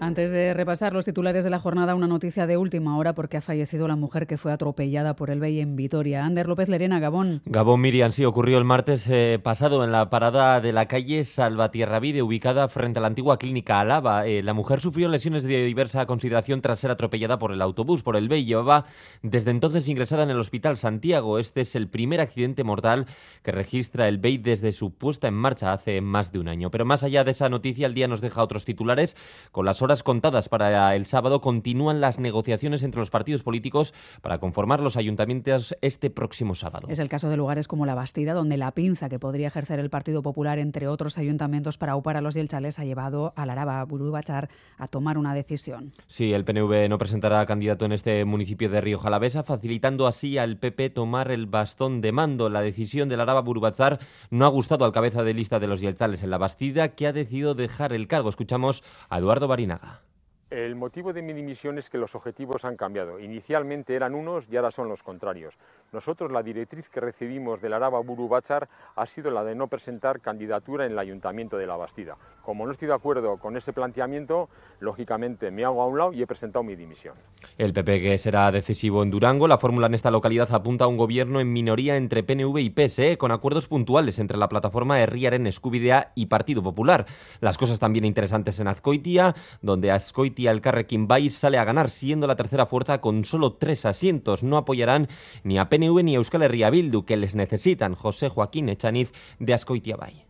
Antes de repasar los titulares de la jornada, una noticia de última hora porque ha fallecido la mujer que fue atropellada por el Bey en Vitoria. Ander López Lerena, Gabón. Gabón Miriam, sí, ocurrió el martes eh, pasado en la parada de la calle Salvatierravide, ubicada frente a la antigua clínica Alaba. Eh, la mujer sufrió lesiones de diversa consideración tras ser atropellada por el autobús, por el Bey. Llevaba desde entonces ingresada en el Hospital Santiago. Este es el primer accidente mortal que registra el Bey desde su puesta en marcha hace más de un año. Pero más allá de esa noticia, el día nos deja otros titulares con las horas contadas para el sábado, continúan las negociaciones entre los partidos políticos para conformar los ayuntamientos este próximo sábado. Es el caso de lugares como La Bastida, donde la pinza que podría ejercer el Partido Popular, entre otros ayuntamientos, para upar a los yelchales, ha llevado a Laraba Burubachar a tomar una decisión. Sí, el PNV no presentará candidato en este municipio de Río Jalavesa, facilitando así al PP tomar el bastón de mando. La decisión de Laraba Burubachar no ha gustado al cabeza de lista de los yelchales en La Bastida, que ha decidido dejar el cargo. Escuchamos a Eduardo 나가. El motivo de mi dimisión es que los objetivos han cambiado. Inicialmente eran unos y ahora son los contrarios. Nosotros la directriz que recibimos del Araba Buru Bachar ha sido la de no presentar candidatura en el Ayuntamiento de La Bastida. Como no estoy de acuerdo con ese planteamiento, lógicamente me hago a un lado y he presentado mi dimisión. El PP que será decisivo en Durango, la fórmula en esta localidad apunta a un gobierno en minoría entre PNV y PSE, con acuerdos puntuales entre la plataforma Herriaren Escubidea y Partido Popular. Las cosas también interesantes en Azcoitia, donde Azcoitia y el Carrequín Bay sale a ganar, siendo la tercera fuerza con solo tres asientos. No apoyarán ni a PNV ni a Euskal Herria Bildu, que les necesitan. José Joaquín Echaniz de Ascoitia Bay.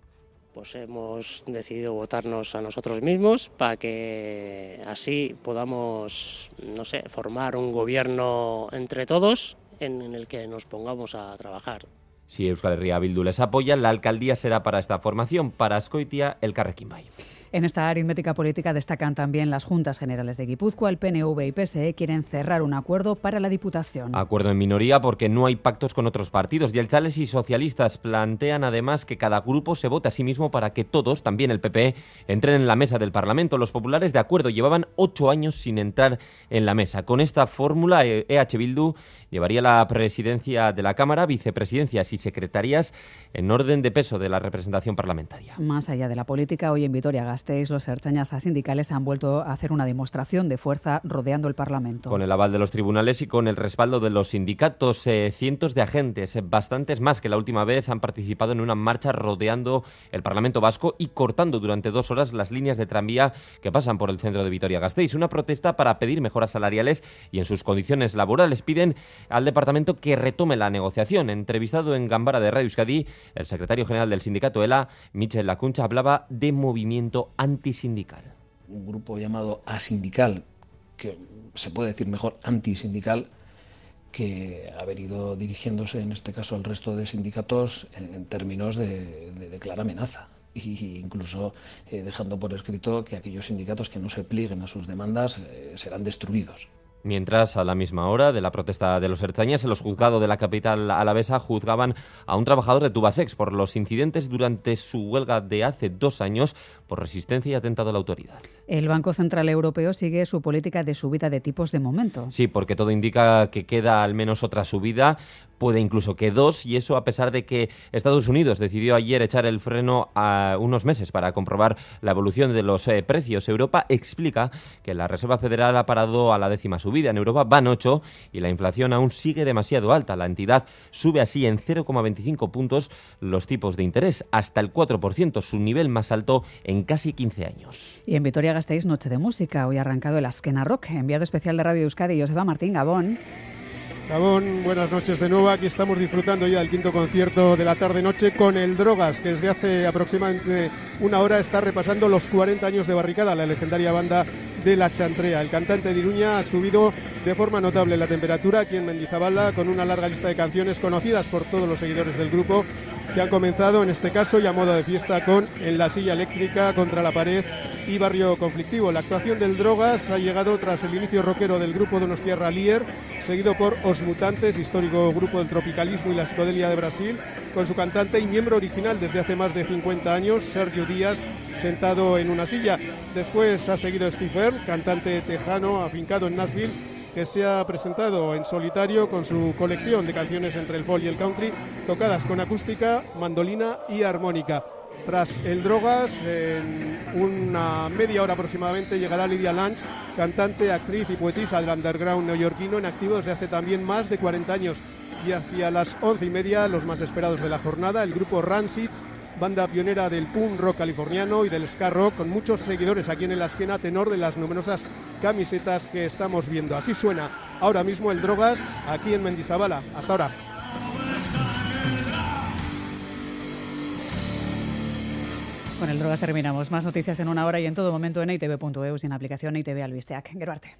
Pues hemos decidido votarnos a nosotros mismos para que así podamos, no sé, formar un gobierno entre todos en, el que nos pongamos a trabajar. Si Euskal Herria Bildu les apoya, la alcaldía será para esta formación, para Ascoitia, el Carrequín Bay. En esta aritmética política destacan también las Juntas Generales de Guipúzcoa. El PNV y PSE quieren cerrar un acuerdo para la Diputación. Acuerdo en minoría porque no hay pactos con otros partidos. Y Chales y socialistas plantean además que cada grupo se vote a sí mismo para que todos, también el PP, entren en la mesa del Parlamento. Los populares, de acuerdo, llevaban ocho años sin entrar en la mesa. Con esta fórmula, EH Bildu llevaría la presidencia de la Cámara, vicepresidencias y secretarías en orden de peso de la representación parlamentaria. Más allá de la política, hoy en Vitoria los erchañas sindicales han vuelto a hacer una demostración de fuerza rodeando el Parlamento. Con el aval de los tribunales y con el respaldo de los sindicatos, eh, cientos de agentes, eh, bastantes más que la última vez, han participado en una marcha rodeando el Parlamento vasco y cortando durante dos horas las líneas de tranvía que pasan por el centro de Vitoria-Gasteiz. Una protesta para pedir mejoras salariales y en sus condiciones laborales. Piden al departamento que retome la negociación. Entrevistado en Gambara de Radio Euskadi, el secretario general del sindicato ELA, Michel Lacuncha, hablaba de movimiento antisindical. Un grupo llamado asindical, que se puede decir mejor antisindical, que ha venido dirigiéndose en este caso al resto de sindicatos en, términos de, clara amenaza e incluso eh, dejando por escrito que aquellos sindicatos que no se plieguen a sus demandas eh, serán destruidos. Mientras, a la misma hora de la protesta de los erchañas, en los juzgados de la capital alavesa juzgaban a un trabajador de Tubacex por los incidentes durante su huelga de hace dos años por resistencia y atentado a la autoridad. El Banco Central Europeo sigue su política de subida de tipos de momento. Sí, porque todo indica que queda al menos otra subida, puede incluso que dos, y eso a pesar de que Estados Unidos decidió ayer echar el freno a unos meses para comprobar la evolución de los eh, precios. Europa explica que la Reserva Federal ha parado a la décima subida. En Europa van ocho y la inflación aún sigue demasiado alta. La entidad sube así en 0,25 puntos los tipos de interés, hasta el 4%, su nivel más alto en casi 15 años. Y en Vitoria gastéis Noche de Música. Hoy ha arrancado el Askena Rock, enviado especial de Radio Euskadi, Joseba Martín Gabón. Gabón, buenas noches de nuevo. Aquí estamos disfrutando ya del quinto concierto de la tarde-noche con el Drogas, que desde hace aproximadamente una hora está repasando los 40 años de barricada, la legendaria banda de La Chantrea. El cantante de Iruña ha subido de forma notable la temperatura aquí en Mendizabala con una larga lista de canciones conocidas por todos los seguidores del grupo que han comenzado en este caso ya modo de fiesta con En la silla eléctrica contra la pared y Barrio Conflictivo. La actuación del Drogas ha llegado tras el inicio rockero del grupo Donostierra Lier, seguido por Os Mutantes, histórico grupo del tropicalismo y la psicodelia de Brasil, con su cantante y miembro original desde hace más de 50 años, Sergio Díaz, sentado en una silla. Después ha seguido Stephen, cantante tejano afincado en Nashville que se ha presentado en solitario con su colección de canciones entre el folk y el country, tocadas con acústica, mandolina y armónica. Tras el Drogas, en una media hora aproximadamente llegará Lydia Lange, cantante, actriz y poetisa del underground neoyorquino en activo desde hace también más de 40 años. Y hacia las once y media, los más esperados de la jornada, el grupo Rancid, banda pionera del punk rock californiano y del ska rock, con muchos seguidores aquí en la esquina, tenor de las numerosas camisetas que estamos viendo. Así suena ahora mismo el Drogas aquí en Mendizabala. Hasta ahora. Con el Drogas terminamos. Más noticias en una hora y en todo momento en itv.eu sin aplicación ITV Albisteac. Geruarte.